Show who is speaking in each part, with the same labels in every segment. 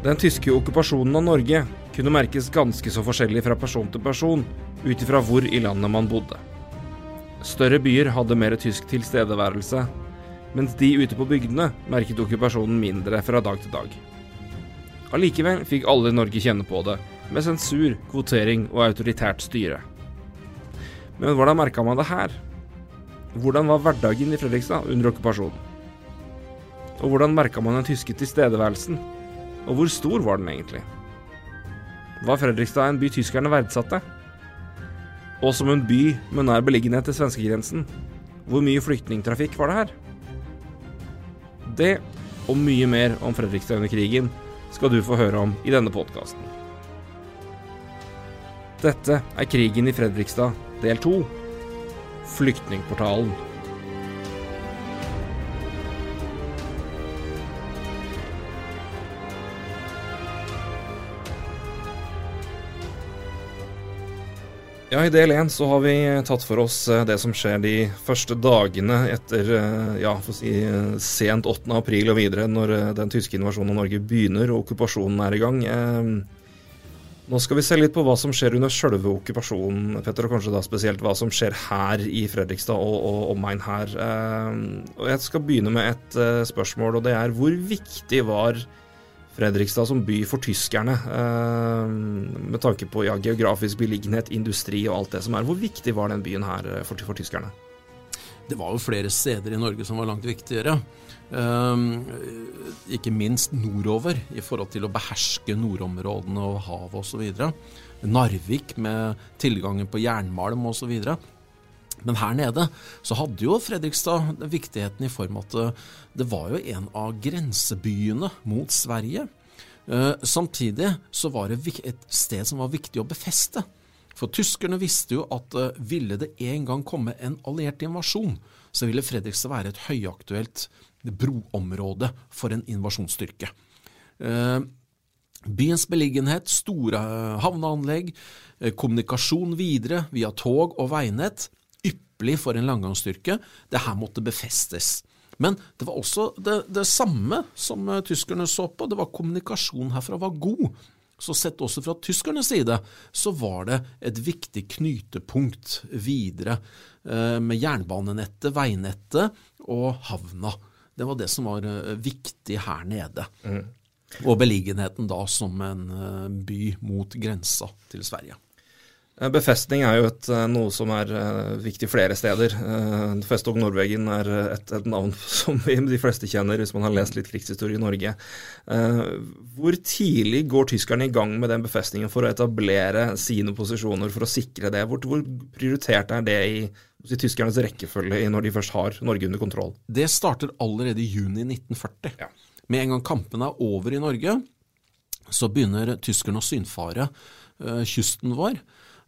Speaker 1: Den tyske okkupasjonen av Norge kunne merkes ganske så forskjellig fra person til person, ut ifra hvor i landet man bodde. Større byer hadde mer tysk tilstedeværelse, mens de ute på bygdene merket okkupasjonen mindre fra dag til dag. Allikevel fikk alle i Norge kjenne på det, med sensur, kvotering og autoritært styre. Men hvordan merka man det her? Hvordan var hverdagen i Fredrikstad under okkupasjonen? Og hvordan merka man den tyske tilstedeværelsen? Og hvor stor var den egentlig? Var Fredrikstad en by tyskerne verdsatte? Og som en by med nær beliggenhet til svenskegrensen, hvor mye flyktningtrafikk var det her? Det, og mye mer om Fredrikstad under krigen, skal du få høre om i denne podkasten. Dette er Krigen i Fredrikstad, del to. Flyktningportalen. Ja, I del én så har vi tatt for oss eh, det som skjer de første dagene etter eh, ja, for å si, eh, sent 8. april og videre, når den tyske invasjonen av Norge begynner og okkupasjonen er i gang. Nå skal vi se litt på hva som skjer under sjølve okkupasjonen, Petter, og kanskje da spesielt hva som skjer her i Fredrikstad og omegn her. Og Jeg skal begynne med et spørsmål, og det er hvor viktig var Fredrikstad som by for tyskerne, eh, med tanke på ja, geografisk beliggenhet, industri og alt det som er. Hvor viktig var den byen her eh, for, for tyskerne?
Speaker 2: Det var jo flere steder i Norge som var langt viktigere. Um, ikke minst nordover, i forhold til å beherske nordområdene og havet osv. Narvik med tilgangen på jernmalm osv. Men her nede så hadde jo Fredrikstad viktigheten i form at det var jo en av grensebyene mot Sverige. Eh, samtidig så var det et sted som var viktig å befeste. For tyskerne visste jo at eh, ville det en gang komme en alliert invasjon, så ville Fredrikstad være et høyaktuelt broområde for en invasjonsstyrke. Eh, byens beliggenhet, store havneanlegg, kommunikasjon videre via tog og veinett ypperlig for en langgangsstyrke. Det her måtte befestes. Men det var også det, det samme som uh, tyskerne så på. Det var kommunikasjonen herfra var god. Så sett også fra tyskernes side, så var det et viktig knytepunkt videre uh, med jernbanenettet, veinettet og havna. Det var det som var uh, viktig her nede. Mm. Og beliggenheten da som en by mot grensa til Sverige.
Speaker 1: Eh, befestning er jo et, eh, noe som er uh, viktig flere steder. Festung Festog er et, et, navn som de fleste kjenner hvis man har lest litt krigshistorie i Norge. Hvor tidlig går tyskerne i gang med den befestningen for å etablere sine posisjoner, for å sikre det? Hvor, hvor prioritert er det i, i tyskernes rekkefølge når de først har Norge under kontroll?
Speaker 2: Det starter allerede i juni 1940. Ja. Med en gang kampene er over i Norge, så begynner tyskerne å synfare kysten vår.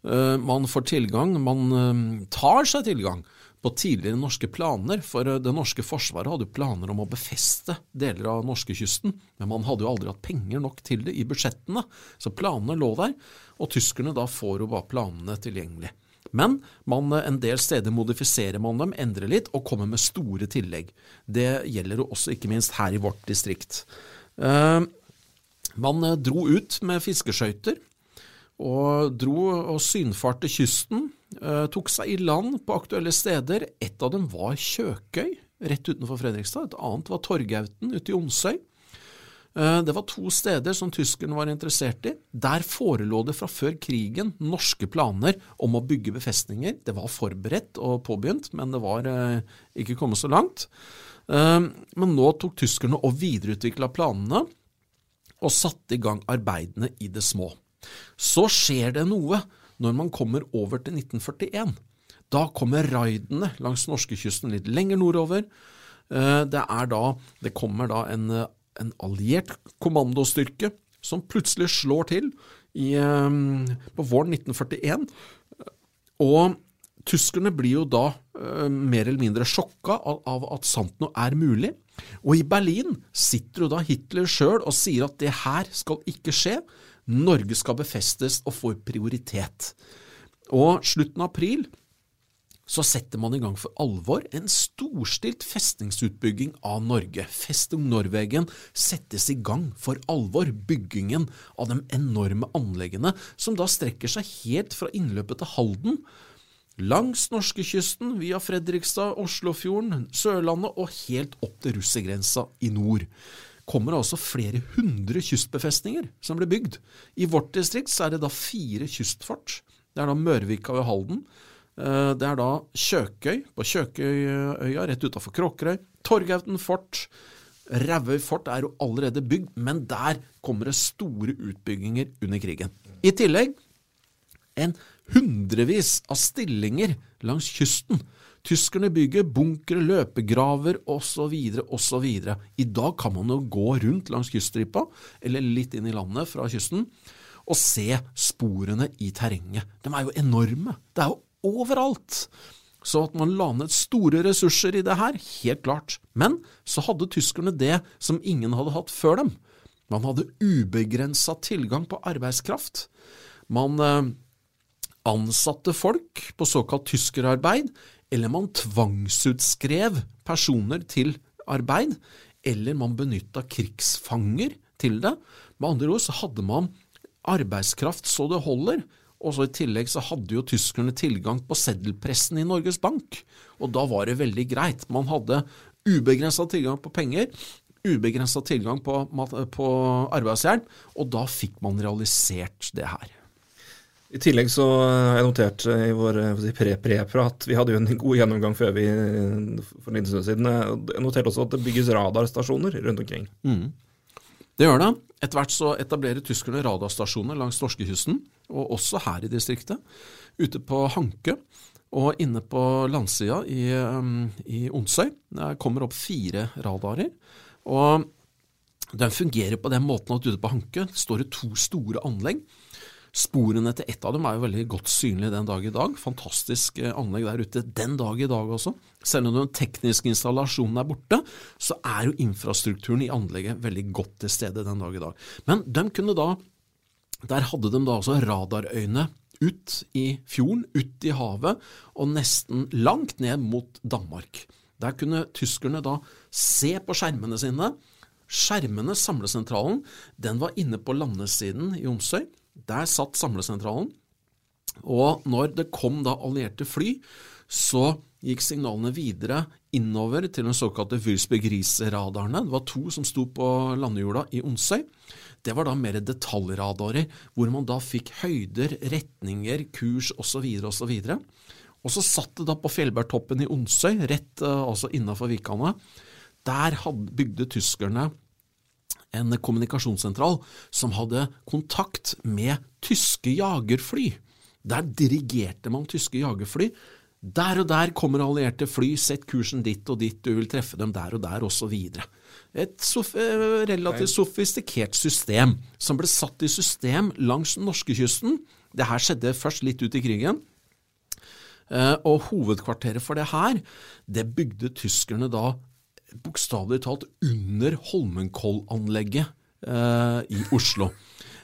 Speaker 2: Eh, man får tilgang, man eh, tar seg tilgang på tidligere norske planer, for eh, det norske forsvaret hadde jo planer om å befeste deler av norskekysten, men man hadde jo aldri hatt penger nok til det i budsjettene, så planene lå der, og tyskerne da får jo bare planene tilgjengelig. Men man, en del steder modifiserer man dem, endrer litt og kommer med store tillegg. Det gjelder jo også ikke minst her i vårt distrikt. Man dro ut med fiskeskøyter og dro og synfarte kysten. Eh, tok seg i land på aktuelle steder. Et av dem var Kjøkøy, rett utenfor Fredrikstad. Et annet var Torgauten ute i Onsøy. Eh, det var to steder som tyskerne var interessert i. Der forelå det fra før krigen norske planer om å bygge befestninger. Det var forberedt og påbegynt, men det var eh, ikke kommet så langt. Men nå tok tyskerne og videreutvikla planene og satte i gang arbeidene i det små. Så skjer det noe når man kommer over til 1941. Da kommer raidene langs norskekysten litt lenger nordover. Eh, det, da, det kommer da en, en, alliert kommandostyrke som plutselig slår til i, eh, på våren 1941. Og tyskerne blir jo da mer eller mindre sjokka av, av, at sant noe er mulig. Og i Berlin sitter jo da Hitler sjøl og sier at det her skal ikke skje. Norge skal befestes og få prioritet. Og slutten av april så setter man i gang for alvor en storstilt festningsutbygging av Norge. Festung Norwegen settes i gang for alvor, byggingen av de enorme anleggene som da strekker seg helt fra innløpet til Halden, langs norskekysten, via Fredrikstad, Oslofjorden, Sørlandet og helt opp til russergrensa i nord kommer det også flere hundre kystbefestninger som ble bygd. I vårt distrikt så er det da fire kystfort. Det er da Mørvika ved Halden. Eh, det er da Kjøkøy på Kjøkøyøya rett utafor Kråkerøy. Torgauten fort. Rauøy fort er jo allerede bygd, men der kommer det store utbygginger under krigen. I tillegg en hundrevis av stillinger langs kysten Tyskerne bygger bunkere, løpegraver osv. osv. I dag kan man jo gå rundt langs kyststripa, eller litt inn i landet fra kysten, og se sporene i terrenget. De er jo enorme. Det er jo overalt. Så at man la ned store ressurser i det her, helt klart. Men så hadde tyskerne det som ingen hadde hatt før dem. Man hadde ubegrensa tilgang på arbeidskraft. Man eh, ansatte folk på såkalt tyskerarbeid, eller man tvangsutskrev personer til arbeid, eller man benytta krigsfanger til det. Med andre ord så hadde man arbeidskraft så det holder, og så I tillegg så hadde jo tyskerne tilgang på seddelpressen i Norges Bank, og da var det veldig greit. Man hadde ubegrensa tilgang på penger, ubegrensa tilgang på, på arbeidshjelp, og da fikk man realisert det her.
Speaker 1: I tillegg så har jeg notert i vår pre-pre-prat Vi hadde jo en god gjennomgang før vi for en stund siden. Jeg noterte også at det bygges radarstasjoner rundt omkring.
Speaker 2: Mm. Det gjør det. Etter hvert så etablerer tyskerne radarstasjoner langs norskekysten, og også her i distriktet. Ute på Hanke og inne på landsida i, um, i Onsøy. Der kommer opp fire radarer. og den fungerer på den måten at ute på Hanke står det to store anlegg Sporene til ett av dem er jo veldig godt synlige den dag i dag. Fantastisk eh, anlegg der ute den dag i dag også. Selv om den tekniske installasjonen er borte, så er jo infrastrukturen i anlegget veldig godt til stede den dag i dag. Men de kunne da, der hadde de da altså radarøyne ut i fjorden, ut i havet, og nesten langt ned mot Danmark. Der kunne tyskerne da se på skjermene sine. Skjermene, samlesentralen, den var inne på landesiden i Omsøy. Der satt samlesentralen. Og når det kom da allierte fly, så gikk signalene videre innover til den såkalte Würzburg-Riese-radarene. Det var to som sto på landjorda i Onsøy. Det var da mer detaljradarer, hvor man da fikk høyder, retninger, kurs osv. osv. Og så satt det da på Fjellbergtoppen i Onsøy, rett uh, altså innafor Vikane. Der hadde, bygde tyskerne en kommunikasjonssentral som hadde kontakt med tyske jagerfly. Der dirigerte man tyske jagerfly. Der og der kommer allierte fly, sett kursen ditt og ditt, du vil treffe dem der og der, osv. Et sof eh, relativt sofistikert system som ble satt i system langs norskekysten. Det her skjedde først litt ut i krigen. Eh, og hovedkvarteret for det her, det bygde tyskerne da bokstavelig talt under Holmenkollanlegget eh, i Oslo.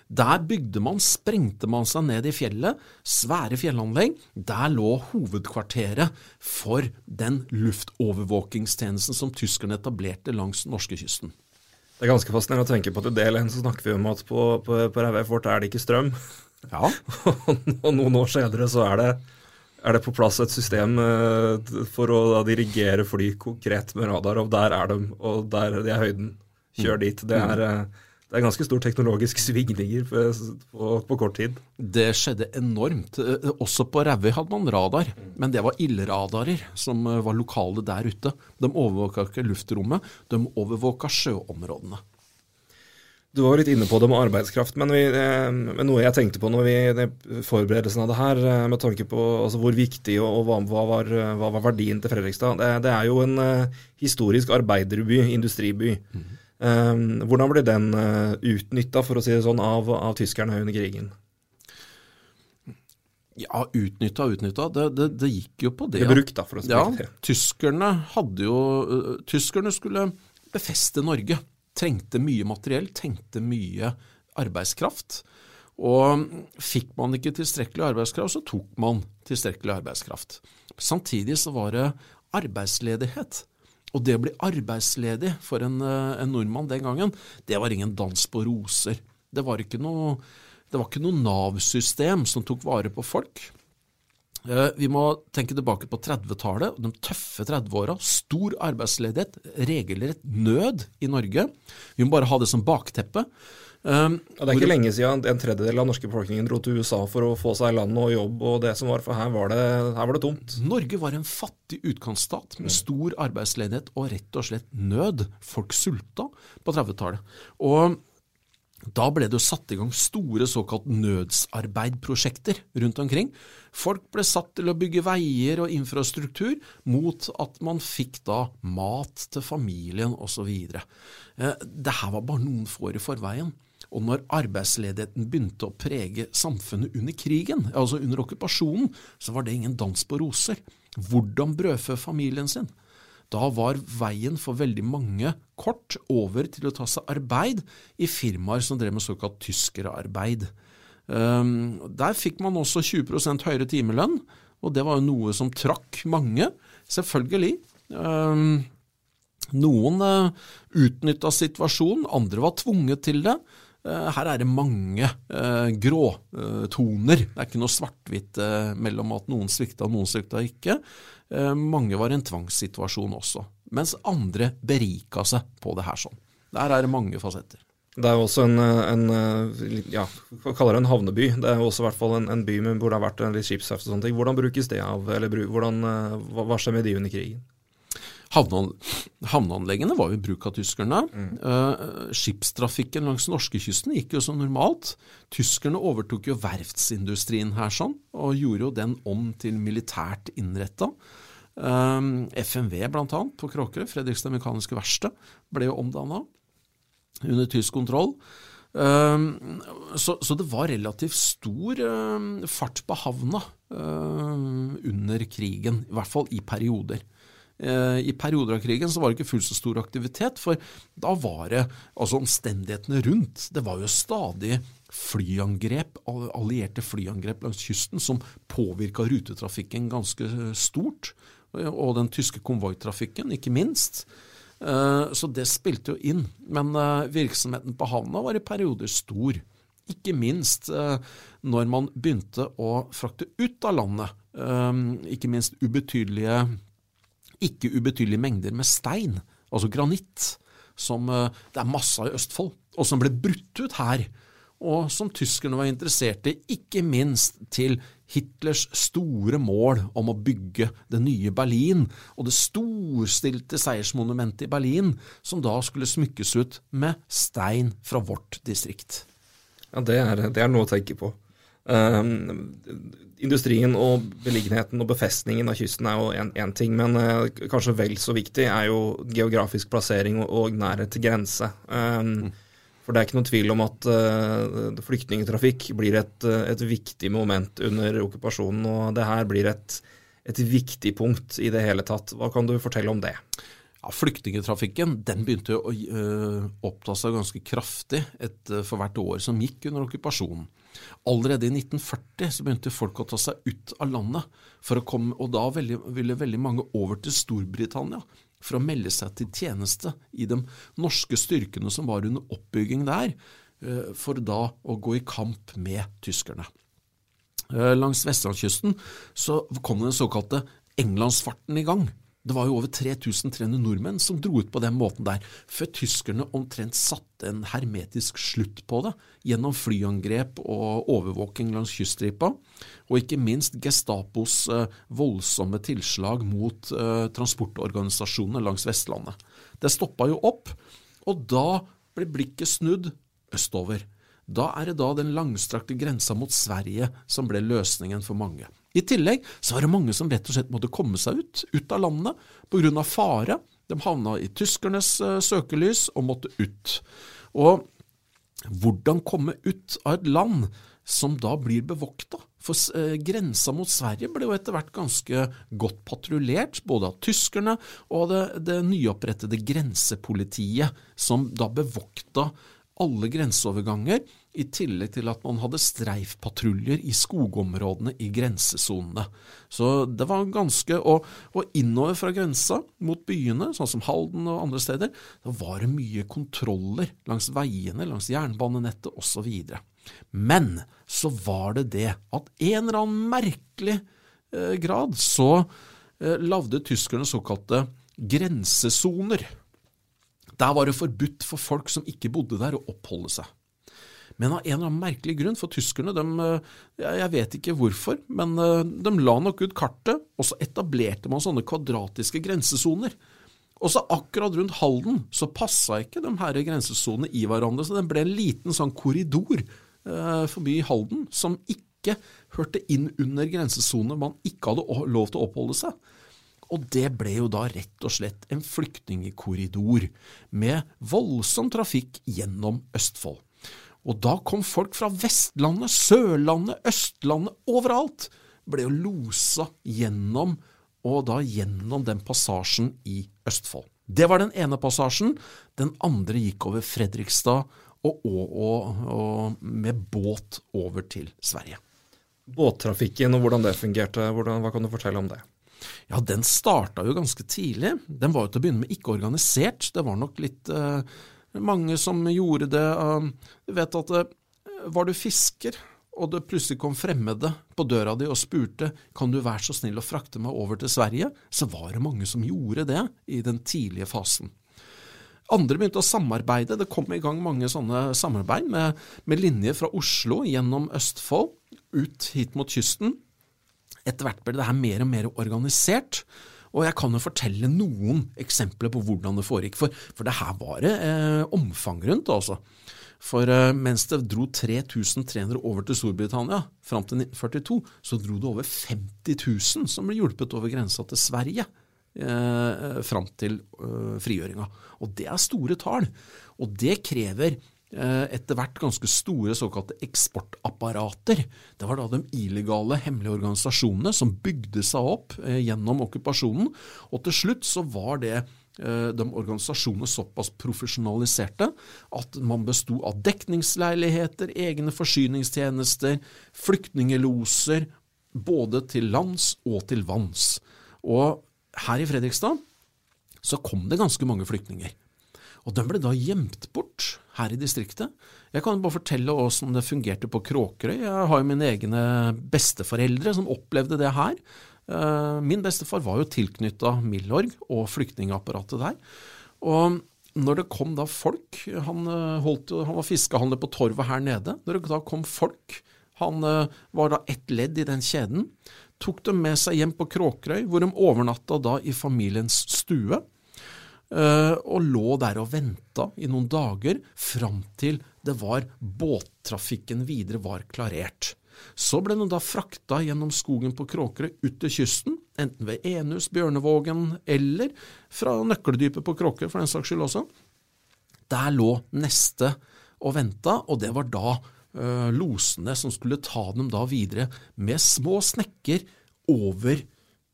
Speaker 2: Der bygde man, sprengte man seg ned i fjellet, svære fjellanlegg. Der lå hovedkvarteret for den luftovervåkingstjenesten som tyskerne etablerte langs norskekysten.
Speaker 1: Det er ganske fascinerende å tenke på at i del én snakker vi om at på, på, på fort er det ikke strøm.
Speaker 2: Ja.
Speaker 1: og noen år senere så er det er det på plass et system eh, for å dirigere fly konkret med radar, og der er de, og der det er høyden. Kjør dit. Det er, eh, det er ganske stor teknologisk svingninger på, på, på, kort tid.
Speaker 2: Det skjedde enormt. Eh, også på Rauøy hadde man radar, men det var ildradarer som var lokale der ute. De overvåka ikke luftrommet, de overvåka sjøområdene.
Speaker 1: Du var litt inne på det med arbeidskraft, men, vi, eh, men noe jeg tenkte på når vi forberedelsen av det her, eh, med tanke på altså, hvor viktig og, og hva, hva, var, hva, var, verdien til Fredrikstad. Det, det er jo en uh, historisk arbeiderby, industriby. Mm. Um, hvordan ble den uh, utnytta, for å si det sånn, av, av tyskerne under krigen?
Speaker 2: Ja, utnytta og utnytta. Det, det, det, gikk jo på det.
Speaker 1: Det brukt, da, for å si
Speaker 2: ja, det. Tyskerne hadde jo Tyskerne skulle befeste Norge trengte mye materiell, trengte mye arbeidskraft. Og fikk man ikke tilstrekkelig arbeidskraft, så tok man tilstrekkelig arbeidskraft. Samtidig så var det arbeidsledighet. Og det å bli arbeidsledig for en, eh, en, nordmann den gangen, det var ingen dans på roser. Det var ikke noe, noe Nav-system som tok vare på folk. Eh, vi må tenke tilbake på 30-tallet, de tøffe 30-åra. Stor arbeidsledighet, regelrett nød i Norge. Vi må bare ha det som bakteppe.
Speaker 1: Um, det er ikke lenge siden en tredjedel av norske befolkningen dro til USA for å få seg land og jobb og det som var, for her var det, her var det tomt.
Speaker 2: Norge var en fattig utkantstat med stor arbeidsledighet og rett og slett nød. Folk sulta på 30-tallet. Og da ble det jo satt i gang store såkalt nødsarbeidprosjekter rundt omkring. Folk ble satt til å bygge veier og infrastruktur mot at man fikk da mat til familien osv. Eh, Dette var bare noen få år i forveien. Og når arbeidsledigheten begynte å prege samfunnet under krigen, altså under okkupasjonen, så var det ingen dans på roser. Hvordan brødfø familien sin? Da var veien for veldig mange kort over til å ta seg arbeid i firmaer som drev med såkalt tyskerarbeid. Um, der fikk man også 20% høyere timelønn, og det var jo noe som trakk mange, selvfølgelig. Um, noen uh, utnytta situasjonen, andre var tvunget til det. Uh, her er det mange eh, gråtoner. det er ikke noe svart-hvitt uh, mellom at noen svikta og noen svikta ikke. Eh, mange var i en tvangssituasjon også, mens andre berika seg på det her sånn. Der er det mange fasetter.
Speaker 1: Det er jo også en, en ja, kaller det en havneby. Det er jo også i hvert fall en, en by hvor det har vært en litt skipsverft og sånne ting. Hvordan brukes det av, eller hvordan, hva skjer med de under krigen?
Speaker 2: Havneanleggene var jo i bruk av tyskerne. Mm. Skipstrafikken langs norskekysten gikk jo som normalt. Tyskerne overtok jo verftsindustrien her sånn, og gjorde jo den om til militært innretta. Uh, eh, FMV bl.a. på Kråkerøy, Fredrikstad Mekaniske Verksted, ble jo omdanna under tysk kontroll. Så, så, det var relativt stor fart på havna under krigen, i hvert fall i perioder. Eh, I perioder av krigen så var det ikke fullt så stor aktivitet, for da var det altså omstendighetene rundt. Det var jo stadig flyangrep, allierte flyangrep langs kysten som påvirka rutetrafikken ganske stort, og den tyske konvoitrafikken, ikke minst. Eh, så det spilte jo inn. Men eh, virksomheten på havna var i perioder stor. Ikke minst når man begynte å frakte ut av landet, ikke minst ubetydelige ikke ubetydelige mengder med stein, altså granitt, som eh, det er masse av i Østfold, og som ble brutt ut her, og som tyskerne var interessert i, ikke minst til Hitlers store mål om å bygge det nye Berlin, og det storstilte seiersmonumentet i Berlin, som da skulle smykkes ut med stein fra vårt distrikt.
Speaker 1: Ja, det er, det er noe å tenke på. Um, industrien og beliggenheten og befestningen av kysten er jo én ting, men uh, kanskje vel så viktig er jo geografisk plassering og, og nærhet til grense. Um, mm. For det er ikke noen tvil om at uh, flyktningtrafikk blir et, et, viktig moment under okkupasjonen, og det her blir et, et viktig punkt i det hele tatt. Hva kan du fortelle om det?
Speaker 2: Ja, Flyktningetrafikken den begynte å uh, oppta seg ganske kraftig et, uh, for hvert år som gikk under okkupasjonen. Allerede i 1940 så begynte folk å ta seg ut av landet, for å komme, og da ville veldig mange over til Storbritannia for å melde seg til tjeneste i de norske styrkene som var under oppbygging der, uh, for da å gå i kamp med tyskerne. Langs vestlandskysten så kom den såkalte Englandsfarten i gang. Det var jo over 3300 nordmenn som dro ut på den måten der, før tyskerne omtrent satte en hermetisk slutt på det, gjennom flyangrep og overvåking langs kyststripa, og ikke minst Gestapos eh, voldsomme tilslag mot eh, transportorganisasjonene langs Vestlandet. Det stoppa jo opp, og da ble blikket snudd østover. Da er det da den langstrakte grensa mot Sverige som ble løsningen for mange. I tillegg så var det mange som rett og slett måtte komme seg ut, ut av landet, pga. fare. De havna i tyskernes uh, søkelys og måtte ut. Og hvordan komme ut av et land som da blir bevokta? For uh, grensa mot Sverige ble jo etter hvert ganske godt patruljert, både av tyskerne og det, det nyopprettede grensepolitiet, som da bevokta alle grenseoverganger, i tillegg til at man hadde streifpatruljer i skogområdene i grensesonene. Så det var ganske Og, og innover fra grensa mot byene, sånn som Halden og andre steder, da var det mye kontroller langs veiene, langs jernbanenettet osv. Men så var det det at en eller annen merkelig eh, grad så eh, lagde tyskerne såkalte grensesoner. Der var det forbudt for folk som ikke bodde der, å oppholde seg. Men av en eller annen merkelig grunn, for tyskerne de, eh, Jeg vet ikke hvorfor, men eh, de la nok ut kartet, og så etablerte man sånne kvadratiske grensesoner. Og så akkurat rundt Halden så passa ikke de her grensesonene i hverandre, så det ble en liten sånn korridor eh, forbi Halden som ikke hørte inn under grensesoner man ikke hadde lov til å oppholde seg. Og det ble jo da rett og slett en flyktningkorridor med voldsom trafikk gjennom Østfold. Og da kom folk fra Vestlandet, Sørlandet, Østlandet, overalt, ble jo losa gjennom, og da gjennom den passasjen i Østfold. Det var den ene passasjen. Den andre gikk over Fredrikstad og, og, og, og med båt over til Sverige.
Speaker 1: Båttrafikken og hvordan det fungerte, hvordan, hva kan du fortelle om det?
Speaker 2: Ja, den starta jo ganske tidlig. Den var jo til å begynne med ikke organisert. Det var nok litt uh, mange som gjorde det. Du vet at uh, var du fisker, og det plutselig kom fremmede på døra di og spurte kan du være så snill å frakte meg over til Sverige, så var det mange som gjorde det i den tidlige fasen. Andre begynte å samarbeide. Det kom i gang mange sånne samarbeid med, med linjer fra Oslo gjennom Østfold ut hit mot kysten. Etter hvert ble det her mer og mer organisert. Og jeg kan jo fortelle noen eksempler på hvordan det foregikk. For, for det her var det eh, omfang rundt, altså. For eh, mens det dro 3300 over til Storbritannia fram til 1942, så dro det over 50 000 som ble hjulpet over grensa til Sverige eh, fram til eh, frigjøringa. Og det er store tall. Og det krever etter hvert ganske store såkalte eksportapparater. Det var da de illegale, hemmelige organisasjonene som bygde seg opp eh, gjennom okkupasjonen. Og til slutt så var det eh, de organisasjonene såpass profesjonaliserte at man besto av dekningsleiligheter, egne forsyningstjenester, flyktningeloser, både til lands og til vanns. Og her i Fredrikstad så kom det ganske mange flyktninger. Og den ble da gjemt bort her i distriktet. Jeg kan bare fortelle åssen det fungerte på Kråkerøy. Jeg har jo mine egne besteforeldre som opplevde det her. Eh, min bestefar var jo tilknytta Milorg og flyktningapparatet der. Og når det kom da folk Han, eh, holdt, han var fiskehandler på torvet her nede. Når det da kom folk, han eh, var da ett ledd i den kjeden, tok dem med seg hjem på Kråkerøy, hvor de overnatta da i familiens stue. Eh, og lå der og venta i noen dager fram til det var båttrafikken videre var klarert. Så ble den da frakta gjennom skogen på Kråkerøy ut til kysten, enten ved Enhus, Bjørnevågen eller fra Nøkkeldypet på Kråkerøy for den saks skyld også. Der lå neste og venta, og det var da øh, losene som skulle ta dem da videre med små snekker over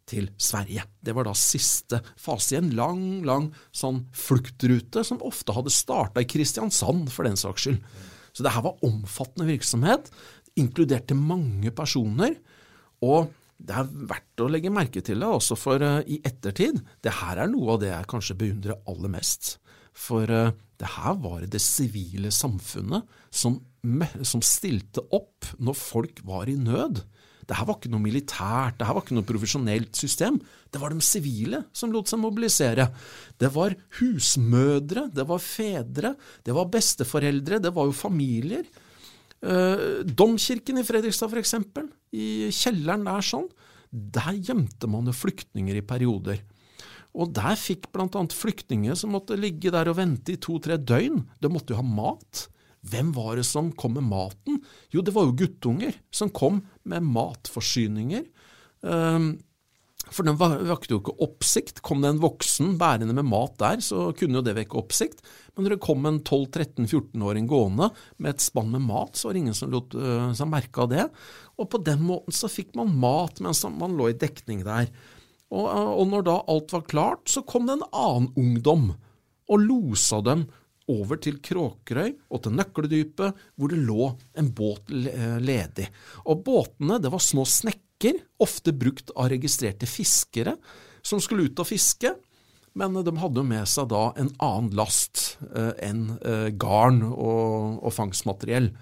Speaker 2: til Sverige. Det var da siste fase i en lang, lang sånn fluktrute som ofte hadde starta i Kristiansand, for den saks skyld. Så det her var omfattende virksomhet, inkluderte mange personer. Og det er verdt å legge merke til det også, for uh, i ettertid, det her er noe av det jeg kanskje beundrer aller mest. For uh, det her var det sivile samfunnet som, som stilte opp når folk var i nød. Det her var ikke noe militært, det her var ikke noe profesjonelt system. Det var de sivile som lot seg mobilisere. Det var husmødre, det var fedre, det var besteforeldre, det var jo familier. Eh, domkirken i Fredrikstad, for eksempel, i kjelleren der sånn, der gjemte man jo flyktninger i perioder. Og der fikk bl.a. flyktninger som måtte ligge der og vente i to-tre døgn, de måtte jo ha mat. Hvem var det som kom med maten? Jo, det var jo guttunger som kom med matforsyninger. Um, for den vakte jo ikke oppsikt. Kom det en voksen bærende med mat der, så kunne jo det vekke oppsikt. Men når det kom en 12-13-14-åring gående med et spann med mat, så var det ingen som lot seg merke av det. Og på den måten så fikk man mat mens man lå i dekning der. Og, og når da alt var klart, så kom det en annen ungdom og losa dem over til Kråkerøy og til Nøkledypet, hvor det lå en båt ledig. Og båtene det var små snekker, ofte brukt av registrerte fiskere, som skulle ut og fiske. Men de hadde jo med seg da en annen last eh, enn eh, garn og, og fangstmateriell.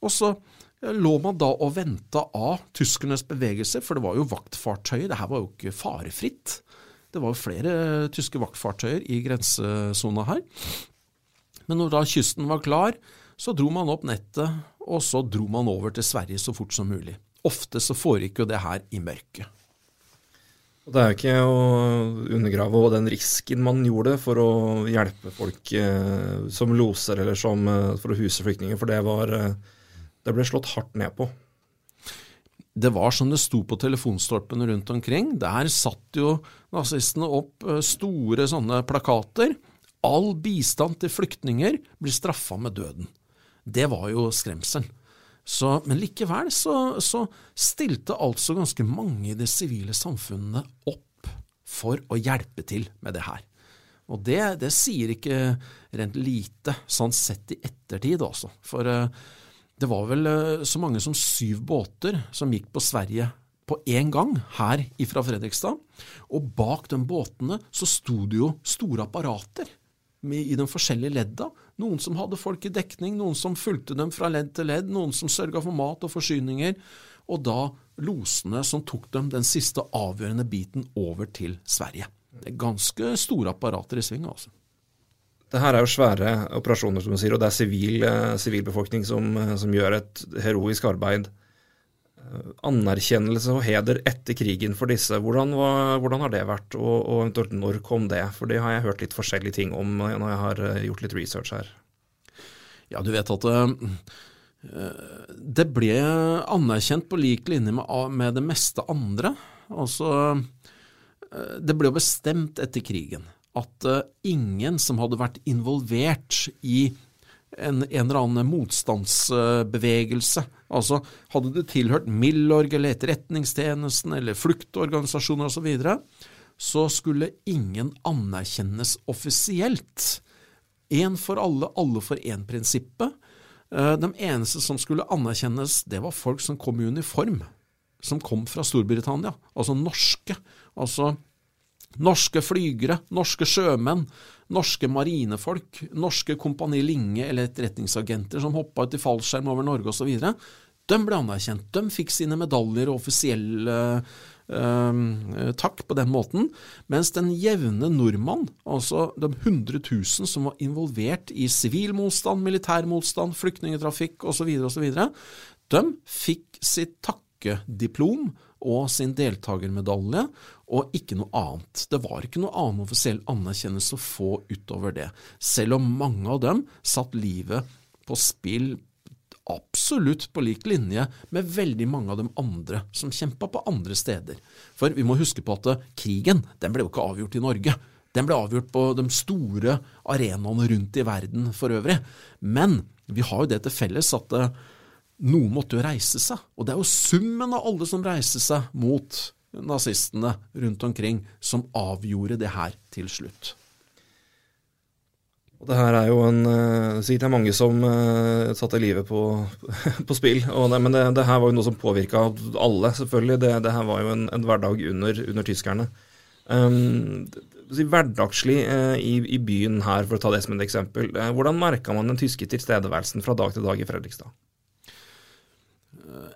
Speaker 2: Og så eh, lå man da og venta av tyskernes bevegelser, for det var jo vaktfartøyer, det her var jo ikke farefritt. Det var jo flere tyske vaktfartøyer i grensesona her. Men når da kysten var klar, så dro man opp nettet, og så dro man over til Sverige så fort som mulig. Ofte så foregikk jo det her i mørket.
Speaker 1: Det er jo ikke å undergrave den risken man gjorde for å hjelpe folk eh, som loser eller som, eh, for å huse flyktninger, for det, var, eh, det ble slått hardt ned på.
Speaker 2: Det var som det sto på telefonstolpene rundt omkring. Der satt jo nazistene opp store sånne plakater all bistand til flyktninger blir straffa med døden. Det var jo skremselen. Så, men likevel så, så, stilte altså ganske mange i det sivile samfunnet opp for å hjelpe til med det her. Og det, det sier ikke rent lite, sånn sett i ettertid, altså. For uh, det var vel uh, så mange som syv båter som gikk på Sverige på én gang her ifra Fredrikstad. Og bak de båtene så sto det jo store apparater i de forskjellige ledda. Noen som hadde folk i dekning, noen som fulgte dem fra ledd til ledd, noen som sørga for mat og forsyninger, og da losene som tok dem den siste avgjørende biten over til Sverige. Det er ganske store apparater i sving, altså.
Speaker 1: Det her er jo svære operasjoner, som du sier, og det er eh, sivilbefolkning som, eh, som gjør et heroisk arbeid. Eh, anerkjennelse og heder etter krigen for disse, hvordan, hvordan har det vært, og, og, når kom det? For det har jeg hørt litt forskjellige ting om når jeg har eh, gjort litt research her.
Speaker 2: Ja, du vet at uh, det ble anerkjent på lik linje med, med det meste andre. Altså, uh, det ble bestemt etter krigen at uh, ingen som hadde vært involvert i en, en, eller annen motstandsbevegelse. Altså, hadde det tilhørt Milorg eller Etterretningstjenesten eller fluktorganisasjoner osv., så, videre, så skulle ingen anerkjennes offisielt. Én for alle, alle for én-prinsippet. Eh, de eneste som skulle anerkjennes, det var folk som kom i uniform. Som kom fra Storbritannia, altså norske. Altså norske flygere, norske sjømenn, norske marinefolk, norske Kompani Linge eller etterretningsagenter som hoppa ut i fallskjerm over Norge osv., de ble anerkjent. De fikk sine medaljer og offisiell uh, takk på den måten. Mens den jevne nordmann, altså de 100 000 som var involvert i sivil motstand, militær motstand, flyktningtrafikk osv., osv., de fikk sitt takkediplom og sin deltakermedalje, og ikke noe annet. Det var ikke noe annen offisiell anerkjennelse å få utover det, selv om mange av dem satt livet på spill absolutt på lik linje med veldig mange av de andre som kjempa på andre steder. For vi må huske på at eh, krigen den ble jo ikke avgjort i Norge. Den ble avgjort på de store arenaene rundt i verden for øvrig. Men vi har jo det til felles at eh, noen måtte jo reise seg, og det er jo summen av alle som reiste seg mot nazistene rundt omkring, som avgjorde det her til slutt.
Speaker 1: Og det her er jo en uh, Sikkert det er mange som uh, satte livet på, på spill. Det, men det, det, her var jo noe som påvirka alle, selvfølgelig. Det, det, her var jo en, en hverdag under, under tyskerne. Um, hverdagslig uh, i, i, byen her, for å ta det som et eksempel. Uh, hvordan merka man den tyske tilstedeværelsen fra dag til dag i Fredrikstad?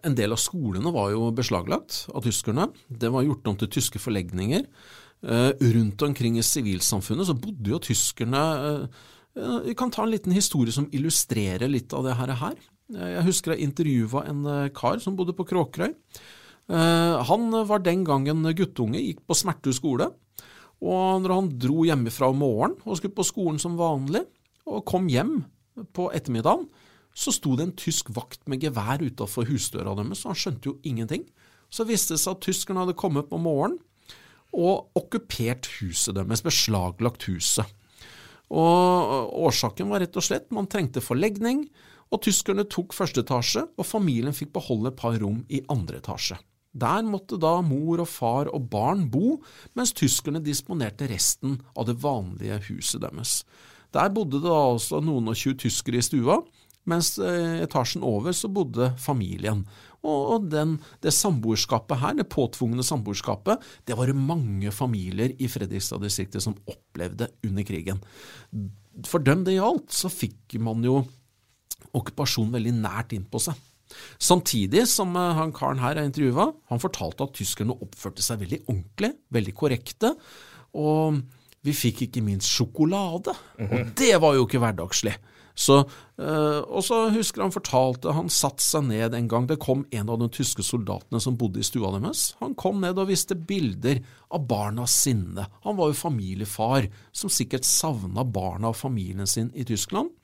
Speaker 2: En del av skolene var jo beslaglagt av tyskerne. Det var gjort om til tyske forlegninger. Eh, rundt omkring i sivilsamfunnet så bodde jo tyskerne eh, Vi kan ta en liten historie som illustrerer litt av det her. Eh, jeg husker jeg intervjua en kar som bodde på Kråkerøy. Han var den gangen guttunge, gikk på Smertu skole. Og når han dro hjemmefra om morgenen og skulle på skolen som vanlig, og kom hjem på ettermiddagen, så sto det en tysk vakt med gevær utafor husdøra deres, så han skjønte jo ingenting. Så viste det seg at tyskerne hadde kommet på morgenen og okkupert huset deres, beslaglagt huset. Og Årsaken var rett og slett man trengte forlegning, og tyskerne tok første etasje, og familien fikk beholde et par rom i andre etasje. Der måtte da mor og far og barn bo, mens tyskerne disponerte resten av det vanlige huset deres. Der bodde det da også noen og tjue tyskere i stua, mens eh, etasjen over så bodde familien. Og den, det samboerskapet her, det påtvungne samboerskapet, det var det mange familier i Fredrikstad-distriktet som opplevde under krigen. For dem det gjaldt, så fikk man jo okkupasjonen veldig nært innpå seg. Samtidig som eh, han karen her er intervjua, han fortalte at tyskerne oppførte seg veldig ordentlig, veldig korrekte, og vi fikk ikke minst sjokolade. Og mhm. det var jo ikke hverdagslig. Så, øh, og så husker han fortalte han satte seg ned en gang. Det kom en av de tyske soldatene som bodde i stua deres. Han kom ned og viste bilder av barnas sinne. Han var jo familiefar, som sikkert savna barna og familien sin i Tyskland.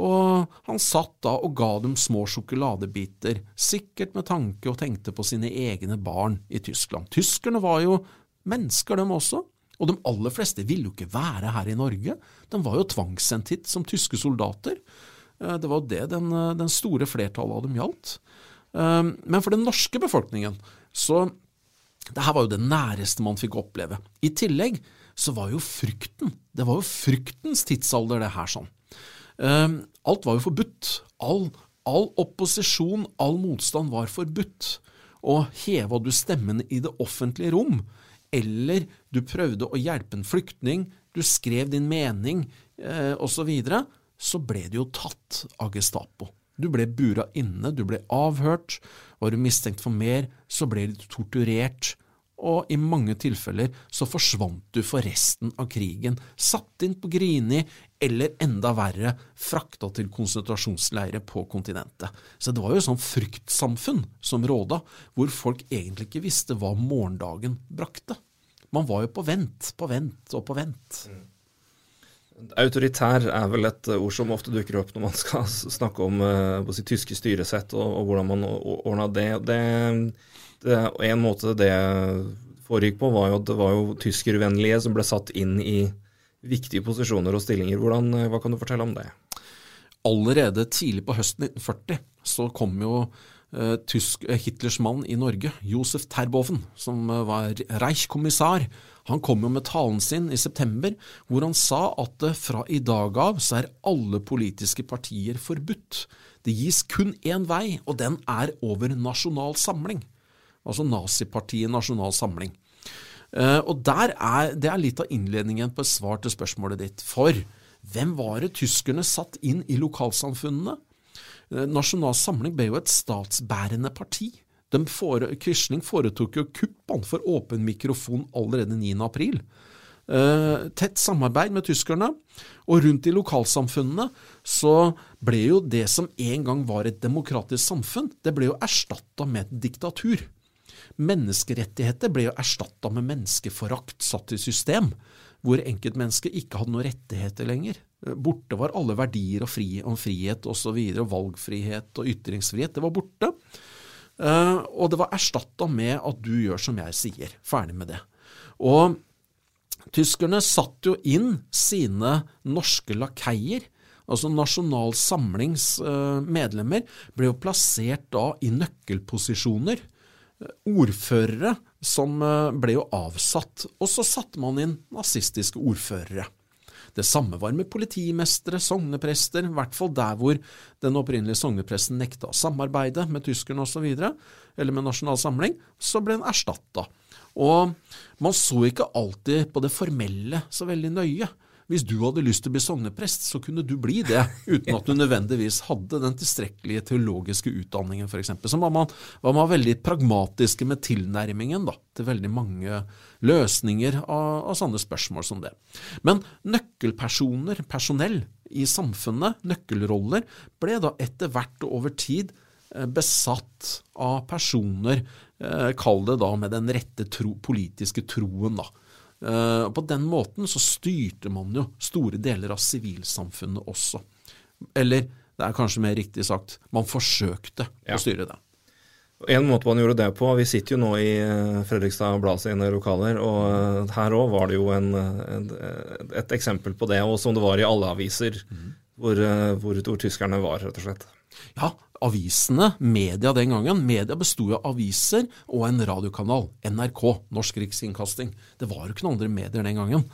Speaker 2: Og han satt da og ga dem små sjokoladebiter, sikkert med tanke og tenkte på sine egne barn i Tyskland. Tyskerne var jo mennesker, dem også. Og de aller fleste ville jo ikke være her i Norge. De var jo tvangssendt hit som tyske soldater. Eh, det var jo det den, eh, den store flertallet av dem gjaldt. Eh, men for den norske befolkningen så det her var jo det næreste man fikk oppleve. I tillegg så var jo frykten Det var jo fryktens tidsalder, det her sånn. Alt var jo forbudt. All, all opposisjon, all motstand var forbudt. Og heva du stemmen i det offentlige rom, eller du prøvde å hjelpe en flyktning, du skrev din mening eh, osv., så, videre, så ble du jo tatt av Gestapo. Du ble bura inne, du ble avhørt. Var du mistenkt for mer, så ble du torturert og i mange tilfeller så forsvant du for resten av krigen, satt inn på Grini, eller enda verre, frakta til konsentrasjonsleirer på kontinentet. Så det var jo et sånt fryktsamfunn som råda, hvor folk egentlig ikke visste hva morgendagen brakte. Man var jo på vent, på vent og på vent. Mm.
Speaker 1: Autoritær er vel et ord som ofte dukker opp når man skal snakke om uh, si, tyske styresett og, og, hvordan man ordna det. det det, en måte det foregikk på, var jo at det var jo tyskervennlige som ble satt inn i viktige posisjoner og stillinger. Hvordan, hva kan du fortelle om det?
Speaker 2: Allerede tidlig på høsten 1940 så kom jo eh, tysk, eh, Hitlers mann i Norge, Josef Terboven, som eh, var Reichkommissar. Han kom jo med talen sin i september, hvor han sa at eh, fra i dag av så er alle politiske partier forbudt. Det gis kun én vei, og den er over nasjonal samling altså nazipartiet Nasjonal Samling. Uh, og der er, Det er litt av innledningen på et svar til spørsmålet ditt. For hvem var det tyskerne satt inn i lokalsamfunnene? Uh, Nasjonal Samling ble jo et statsbærende parti. Fore, foretok jo kupp for åpen mikrofon allerede 9. april. Uh, tett samarbeid med tyskerne, og rundt i lokalsamfunnene så ble jo det som en gang var et demokratisk samfunn, det ble jo erstatta med et diktatur. Menneskerettigheter ble jo erstatta med menneskeforakt satt i system, hvor enkeltmennesket ikke hadde noen rettigheter lenger. Borte var alle verdier og fri, om frihet osv., og, og valgfrihet og ytringsfrihet. Det var borte. Uh, og det var erstatta med at du gjør som jeg sier. Ferdig med det. Og tyskerne satt jo inn sine norske lakeier altså Nasjonal Samlings uh, medlemmer, ble jo plassert da i nøkkelposisjoner ordførere som eh, ble jo avsatt, og så satte man inn nazistiske ordførere. Det samme var med politimestere, sogneprester, i hvert fall der hvor den opprinnelige sognepresten nekta å samarbeide med tyskerne osv., eller med Nasjonal Samling, så ble den erstatta. Og man så ikke alltid på det formelle så veldig nøye. Hvis du hadde lyst til å bli sogneprest, så kunne du bli det, uten at du nødvendigvis hadde den tilstrekkelige teologiske utdanningen, f.eks. Så var man, var man, veldig pragmatiske med tilnærmingen da, til veldig mange løsninger av, av sånne spørsmål som det. Men nøkkelpersoner, personell i samfunnet, nøkkelroller, ble da etter hvert og over tid eh, besatt av personer, eh, kall det da med den rette tro, politiske troen, da. Uh, på den måten så styrte man jo store deler av sivilsamfunnet også. Eller det er kanskje mer riktig sagt, man forsøkte ja. å styre det.
Speaker 1: En måte man gjorde det på Vi sitter jo nå i eh, Fredrikstad Blad sine lokaler, og eh, her òg var det jo en, en, et eksempel på det, og som det var i alle aviser, mm. hvor, hvor, hvor tyskerne var, rett og slett.
Speaker 2: Ja, avisene, media den gangen, media besto av aviser og en radiokanal, NRK, Norsk Riksinnkasting. Det var jo ikke noen andre medier den gangen.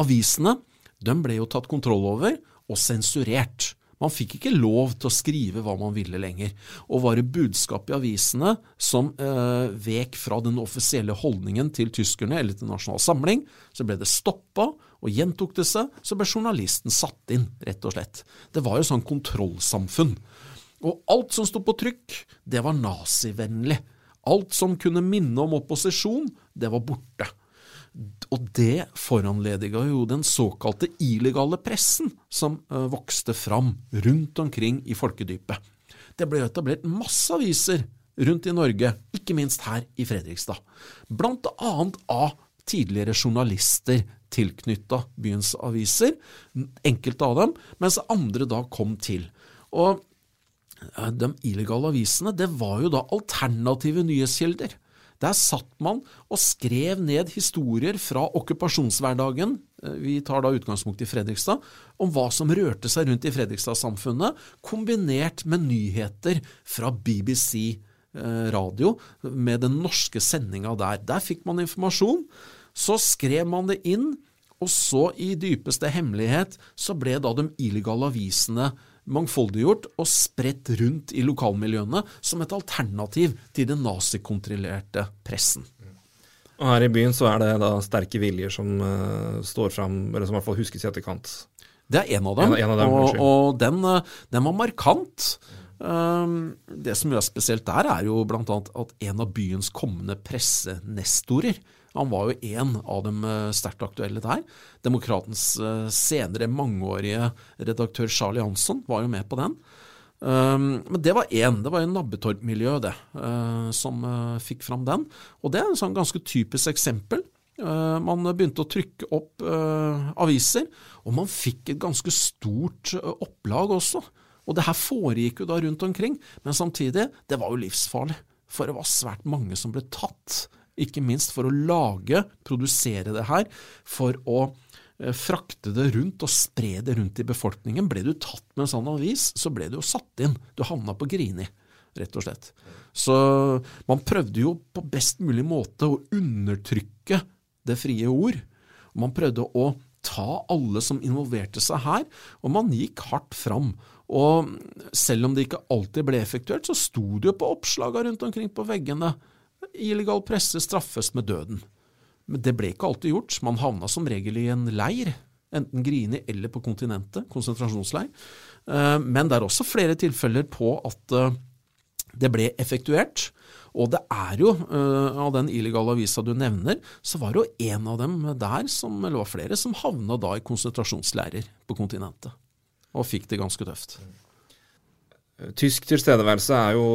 Speaker 2: Avisene de ble jo tatt kontroll over og sensurert. Man fikk ikke lov til å skrive hva man ville lenger. Og var det budskap i avisene som eh, vek fra den offisielle holdningen til tyskerne eller til Nasjonal Samling, så ble det stoppa, og gjentok det seg, så ble journalisten satt inn, rett og slett. Det var jo sånn kontrollsamfunn. Og alt som sto på trykk, det var nazivennlig. Alt som kunne minne om opposisjon, det var borte. Og det foranlediga jo den såkalte illegale pressen som uh, vokste fram rundt omkring i folkedypet. Det ble etablert masse aviser rundt i Norge, ikke minst her i Fredrikstad. Blant annet av tidligere journalister tilknytta byens aviser, enkelte av dem, mens andre da kom til. Og de illegale avisene, det var jo da alternative nyhetskilder. Der satt man og skrev ned historier fra okkupasjonshverdagen, eh, vi tar da utgangspunkt i Fredrikstad, om hva som rørte seg rundt i Fredrikstad-samfunnet, kombinert med nyheter fra BBC eh, radio, med den norske sendinga der. Der fikk man informasjon. Så skrev man det inn, og så, i dypeste hemmelighet, så ble da de illegale avisene mangfoldiggjort og spredt rundt i lokalmiljøene som et alternativ til den nazikontrollerte pressen.
Speaker 1: Og Her i byen så er det da sterke viljer som uh, står fram, eller som i hvert fall huskes i etterkant.
Speaker 2: Det er en av dem, en, en av dem og, og den, eh, den, var markant. Um, det som er spesielt der, er jo bl.a. at en av byens kommende pressenestorer han var jo en av dem eh, sterkt aktuelle der. Demokratens eh, senere mangeårige redaktør Charlie Hansson var jo med på den. Um, men det var én. Det var jo Nabbetorp-miljøet det, uh, som fikk fram den. Og det er en sånn ganske typisk eksempel. Man begynte å trykke opp aviser, og man fikk et ganske stort opplag også. Og det her foregikk jo da rundt omkring, men samtidig, det var jo livsfarlig. For det var svært mange som ble tatt ikke minst for å lage, produsere det her, for å eh, frakte det rundt og spre det rundt i befolkningen. Ble du tatt med en sånn avis, så ble du jo satt inn. Du havna på Grini, rett og slett. Så man prøvde jo på best mulig måte å undertrykke det frie ord. Man prøvde å ta alle som involverte seg her, og man gikk hardt fram. Og selv om det ikke alltid ble effektuert, så sto det jo på oppslaga rundt omkring på veggene illegal presse straffes med døden. Men det ble ikke alltid gjort. Man havna som regel i en leir, enten Grini eller på kontinentet, konsentrasjonsleir. Eh, men det er også flere tilfeller på at eh, det ble effektuert. Og det er jo, eh, av den illegale avisa du nevner, så var det jo en av dem der, som, eller var flere, som havna da i konsentrasjonsleirer på kontinentet. Og fikk det ganske tøft.
Speaker 1: Tysk tilstedeværelse er jo,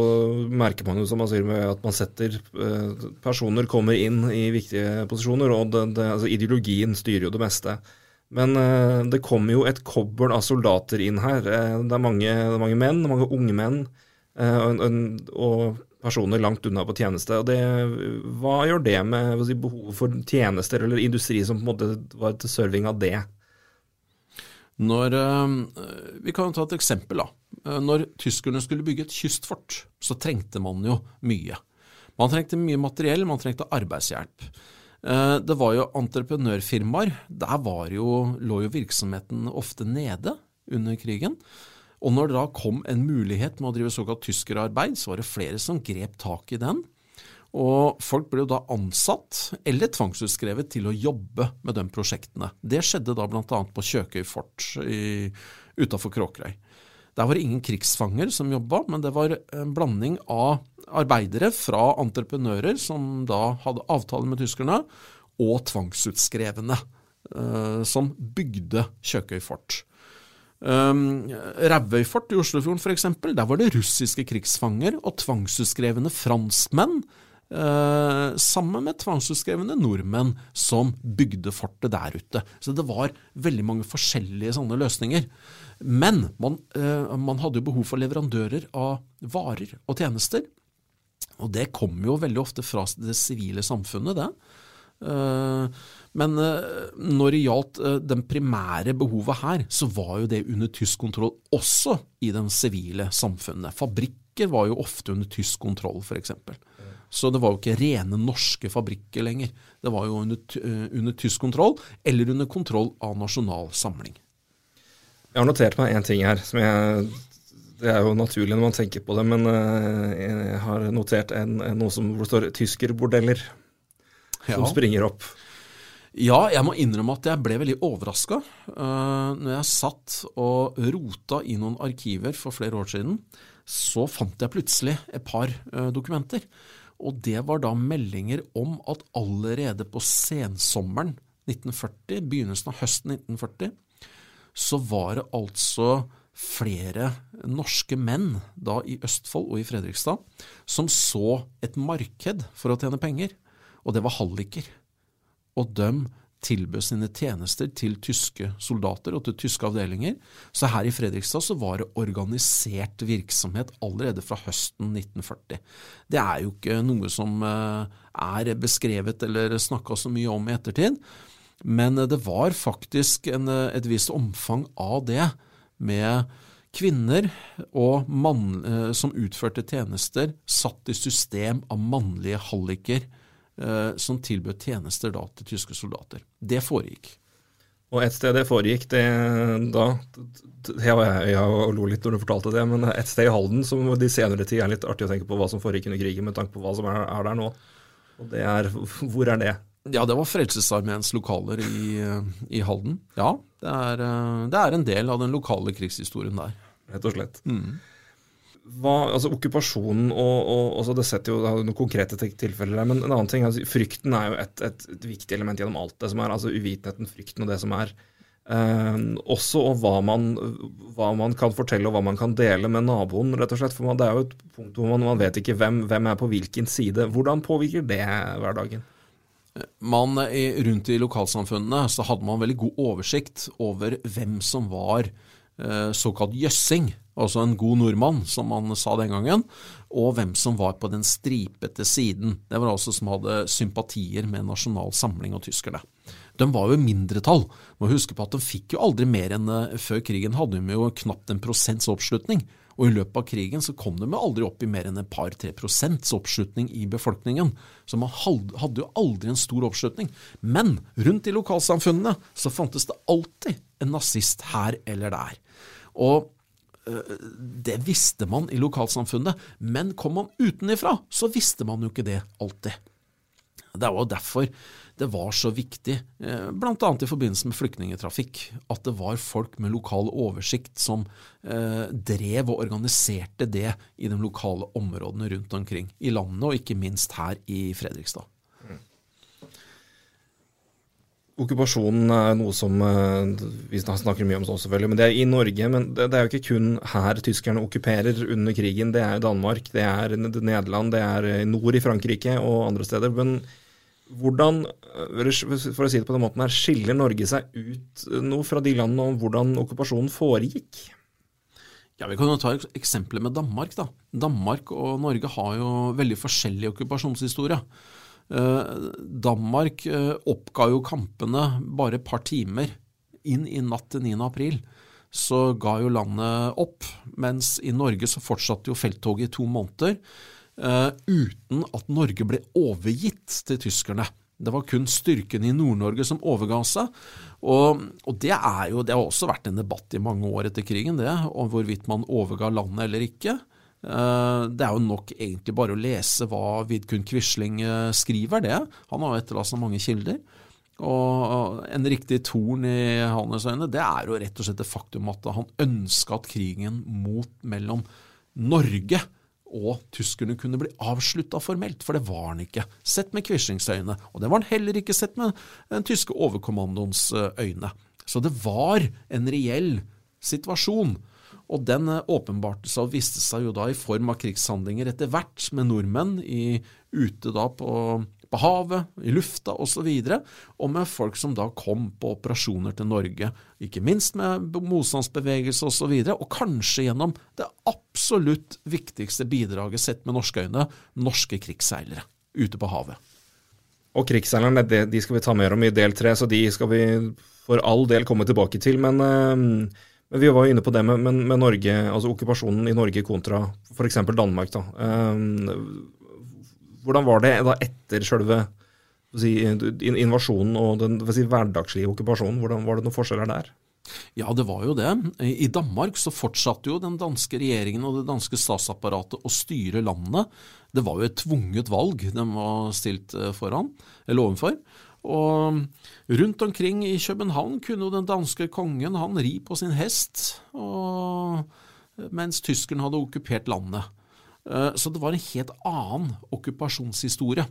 Speaker 1: merker man jo som man sier, med at man setter eh, Personer kommer inn i viktige posisjoner, og det, det, altså ideologien styrer jo det meste. Men uh, det kommer jo et kobbel av soldater inn her. Uh, det, er mange, det, er mange, menn, mange unge menn, og, og, personer langt unna på tjeneste. Og det, hva gjør det med si, behovet for tjenester eller industri som på en måte var til serving av det?
Speaker 2: Når, vi kan ta et eksempel. da. Eh, når tyskerne skulle bygge et kystfort, så trengte man jo mye. Man trengte mye materiell, man trengte arbeidshjelp. Eh, det var jo entreprenørfirmaer. Der jo, lå jo virksomheten ofte nede under krigen. Og når det da kom en mulighet med å drive såkalt tyskerarbeid, så var det flere som grep tak i den. Og folk ble jo da ansatt eller tvangsutskrevet til å jobbe med de prosjektene. Det skjedde da bl.a. på Kjøkøy fort utafor Kråkerøy. Der var det ingen krigsfanger som jobba, men det var en blanding av arbeidere fra entreprenører som da hadde avtale med tyskerne, og tvangsutskrevne eh, som bygde Kjøkøy fort. Um, Rævøy fort i Oslofjorden f.eks., der var det russiske krigsfanger og tvangsutskrevne franskmenn sammen med tvangsutskrevne nordmenn som bygde fortet der ute. Så det var veldig mange forskjellige sånne løsninger. Men man, uh, man hadde jo behov for leverandører av varer og tjenester. Og det kom jo veldig ofte fra det sivile samfunnet, det. Uh, men når det gjaldt den primære behovet her, så var jo det under tysk kontroll også i det sivile samfunnet. Fabrikker var jo ofte under tysk kontroll, f.eks. Så det var jo ikke rene norske fabrikker lenger. Det var jo under, uh, under tysk kontroll, eller under kontroll av Nasjonal Samling.
Speaker 1: Jeg har notert meg én ting her. som jeg, Det er jo naturlig når man tenker på det, men uh, jeg har notert en, noe som, hvor det står 'tyskerbordeller', ja. som springer opp.
Speaker 2: Ja, jeg må innrømme at jeg ble veldig overraska uh, når jeg satt og rota i noen arkiver for flere år siden. Så fant jeg plutselig et par uh, dokumenter. Og det var da meldinger om at allerede på sensommeren 1940, begynnelsen av høsten 1940, så var det altså flere norske menn da i Østfold og i Fredrikstad som så et marked for å tjene penger, og det var halliker. Og de tilbød sine tjenester til tyske soldater og til tyske avdelinger. Så her i Fredrikstad så var det organisert virksomhet allerede fra høsten 1940. Det er jo ikke noe som eh, er beskrevet eller snakka så mye om i ettertid, men det var faktisk en, et visst omfang av det med kvinner og mann, eh, som utførte tjenester, satt i system av mannlige halliker Eh, som tilbød tjenester da til tyske soldater. Det foregikk.
Speaker 1: Og et sted det foregikk, det da Jeg øya og lo litt når du fortalte det, men et sted i Halden som de senere tid er litt artig å tenke på hva som foregikk under krigen, med tanke på hva som er, er der nå. Og det er Hvor er det?
Speaker 2: Ja, det var Frelsesarmeens lokaler i, i, Halden. Ja, det er, eh, det er, en del av den lokale krigshistorien der.
Speaker 1: Rett og slett. Mm hva, altså Okkupasjonen og, og altså Det setter jo det noen konkrete tilfeller der, men en annen ting, altså frykten er jo et, et, et, viktig element gjennom alt det som er. altså Uvitenheten, frykten og det som er. Eh, også og hva man, hva man, kan fortelle og hva man kan dele med naboen, rett og slett. For man, det er jo et punkt hvor man, man vet ikke hvem, hvem, er på hvilken side. Hvordan påvirker det hverdagen?
Speaker 2: Man, rundt i lokalsamfunnene så hadde man veldig god oversikt over hvem som var eh, såkalt jøssing altså en god nordmann, som man sa den gangen, og hvem som var på den stripete siden. Det var altså som hadde sympatier med Nasjonal Samling og tyskerne. De var jo mindretall. Må huske på at de fikk jo aldri mer enn eh, før krigen hadde de jo knapt en prosents oppslutning. Og i løpet av krigen så kom de jo aldri opp i mer enn et par-tre prosents oppslutning i befolkningen. Så man hadde jo aldri en stor oppslutning. Men rundt i lokalsamfunnene så fantes det alltid en nazist her eller der. Og det visste man i lokalsamfunnet, men kom man utenifra, så visste man jo ikke det alltid. Det var derfor det var så viktig, eh, bl.a. i forbindelse med flyktningtrafikk, at det var folk med lokal oversikt som eh, drev og organiserte det i de lokale områdene rundt omkring i landet, og ikke minst her i Fredrikstad.
Speaker 1: Okkupasjonen er noe som eh, Vi snakker mye om sånn selvfølgelig, men det er i Norge. Men det, er jo ikke kun her tyskerne okkuperer under krigen. Det er Danmark, det er Nederland, det er nord i Frankrike og andre steder. Men hvordan, eh, for å si det på den måten her, skiller Norge seg ut noe fra de landene om hvordan okkupasjonen foregikk?
Speaker 2: Ja, Vi kan jo ta eksempler med Danmark. da. Danmark og Norge har jo veldig forskjellig okkupasjonshistorie. Eh, Danmark eh, oppga jo kampene bare et par timer inn i natt til 9. april. Så ga jo landet opp, mens i Norge så fortsatte jo felttoget i to måneder. Uh, uten at Norge ble overgitt til tyskerne. Det var kun styrken i Nord-Norge som overga seg. Og, og, det er jo, det har også vært en debatt i mange år etter krigen, det, om hvorvidt man overga landet eller ikke. Eh, det er jo nok egentlig bare å lese hva Vidkun Quisling eh, skriver, det. Han har jo etterlatt seg mange kilder. Og en riktig torn i hans øyne, det er jo rett og slett det faktum at han ønska at krigen mot mellom Norge og tyskerne kunne bli avslutta formelt, for det var han ikke, sett med Quislings øyne. Og det var han heller ikke sett med den tyske overkommandoens eh, øyne. Så det var en reell situasjon og den eh, åpenbarte seg og viste seg jo da i form av krigshandlinger etter hvert med nordmenn i, ute da på, på havet, i lufta osv., og, og med folk som da kom på operasjoner til Norge, ikke minst med motstandsbevegelse osv., og, så og kanskje gjennom det absolutt viktigste bidraget sett med norske øyne, norske krigsseilere ute på havet.
Speaker 1: Og krigsseilerne de skal vi ta mer om i del tre, så de skal vi for all del komme tilbake til. Men uh, men Vi var jo inne på det med, med, med Norge, altså okkupasjonen i Norge kontra f.eks. Danmark. da. Um, Hvordan var det da etter sjølve si, invasjonen og den si, hverdagslige okkupasjonen? Hvordan Var det noen forskjeller der?
Speaker 2: Ja, det var jo det. I Danmark så fortsatte jo den danske regjeringen og det danske statsapparatet å styre landet. Det var jo et tvunget valg de var stilt eh, foran, eller overfor. Og rundt omkring i København kunne jo den danske kongen han ri på sin hest, og, mens tyskerne hadde okkupert landet. Eh, så det var en helt annen okkupasjonshistorie.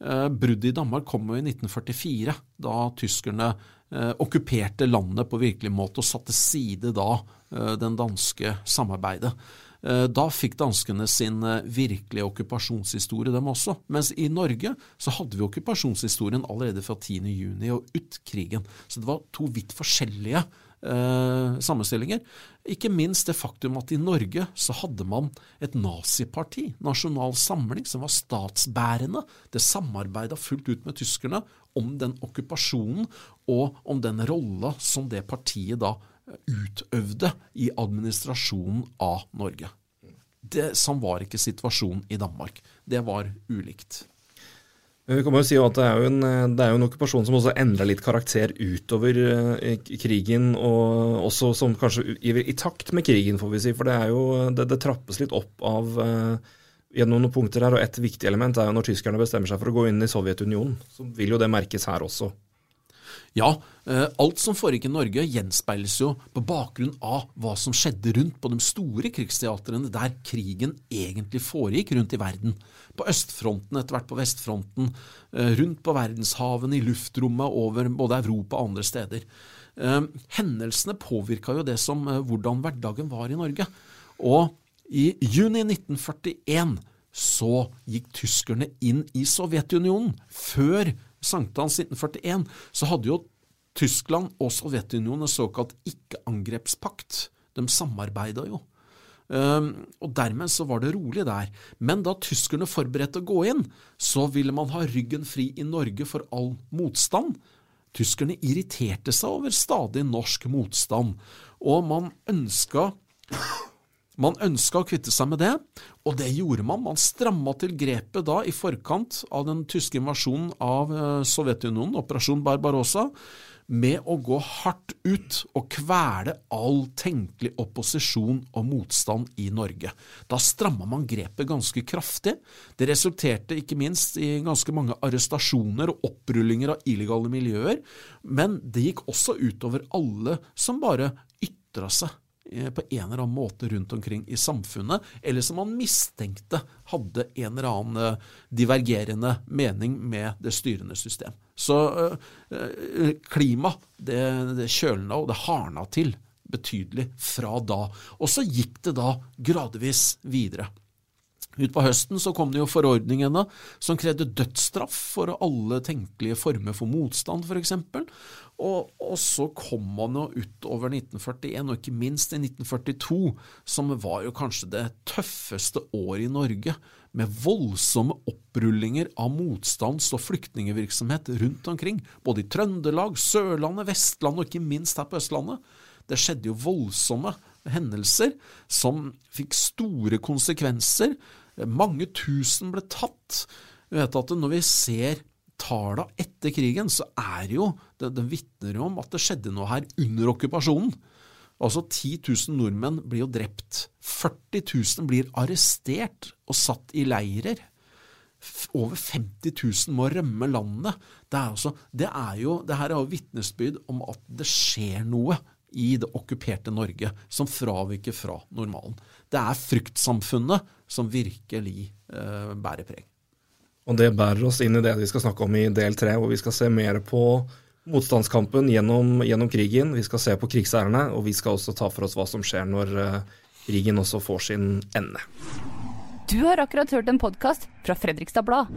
Speaker 2: Eh, bruddet i Danmark kom jo i 1944, da tyskerne eh, okkuperte landet på virkelig måte og satte side da den danske samarbeidet. Da fikk danskene sin virkelige okkupasjonshistorie, dem også. Mens i Norge så hadde vi okkupasjonshistorien allerede fra 10.6 og ut krigen. Så det var to vidt forskjellige eh, sammenstillinger. Ikke minst det faktum at i Norge så hadde man et naziparti, Nasjonal Samling, som var statsbærende. Det samarbeida fullt ut med tyskerne om den okkupasjonen og om den rolla som det partiet da utøvde i administrasjonen av Norge. Det, som var ikke situasjonen i Danmark. Det var ulikt.
Speaker 1: Vi kan jo si at det er jo en, er jo en okkupasjon som også endra litt karakter utover eh, krigen, og også som kanskje i, i, takt med krigen, får vi si. For det, er jo, det, det trappes litt opp av uh, gjennom noen punkter her, og et viktig element er jo når tyskerne bestemmer seg for å gå inn i Sovjetunionen. Så vil jo det merkes her også.
Speaker 2: Ja, eh, alt som foregikk i Norge gjenspeiles jo på bakgrunn av hva som skjedde rundt på de store krigsteatrene der krigen egentlig foregikk rundt i verden. På østfronten, etter hvert på vestfronten, eh, rundt på verdenshavene, i luftrommet, over både Europa og andre steder. Eh, hendelsene påvirka jo det som hvordan hverdagen var i Norge. Og i juni 1941 så gikk tyskerne inn i Sovjetunionen. Før sankthans 1941 så hadde jo Tyskland og Sovjetunionen en såkalt ikke-angrepspakt. De samarbeida jo. Um, og Dermed så var det rolig der. Men da tyskerne forberedte å gå inn, så ville man ha ryggen fri i Norge for all motstand. Tyskerne irriterte seg over stadig norsk motstand, og man ønska man ønska å kvitte seg med det, og det gjorde man. Man stramma til grepet da i forkant av den tyske invasjonen av eh, Sovjetunionen, operasjon Barbarossa, med å gå hardt ut og kvele all tenkelig opposisjon og motstand i Norge. Da stramma man grepet ganske kraftig. Det resulterte ikke minst i ganske mange arrestasjoner og opprullinger av illegale miljøer, men det gikk også utover alle som bare ytra seg på en eller annen måte rundt omkring i samfunnet, eller som man mistenkte hadde en eller annen eh, divergerende mening med det styrende system. Så øh, klima, det, det kjølna og det harna til betydelig fra da. Og så gikk det da gradvis videre. Utpå høsten så kom det jo forordningene som krevde dødsstraff for alle tenkelige former for motstand, f.eks. Og, og så kom man jo utover 1941, og ikke minst i 1942, som var jo kanskje det tøffeste året i Norge, med voldsomme opprullinger av motstands- og flyktningevirksomhet rundt omkring, både i Trøndelag, Sørlandet, Vestlandet og ikke minst her på Østlandet. Det skjedde jo voldsomme hendelser som fikk store konsekvenser mange tusen ble tatt. Vi vet at Når vi ser tallene etter krigen, så er jo, det, det vitner om at det skjedde noe her under okkupasjonen. Altså 10 000 nordmenn blir jo drept. 40 000 blir arrestert og satt i leirer. Over 50 000 må rømme landet. Det er, altså, det er jo, det her er jo vitnesbyrd om at det skjer noe i det okkuperte Norge som fraviker fra normalen. Det er fryktsamfunnet som virkelig eh, bærer preg.
Speaker 1: Og det bærer oss inn i det vi skal snakke om i del tre, hvor vi skal se mer på motstandskampen gjennom, gjennom krigen. Vi skal se på krigsærene, og vi skal også ta for oss hva som skjer når uh, krigen også får sin ende.
Speaker 3: Du har akkurat hørt en podkast fra Fredrikstad Blad.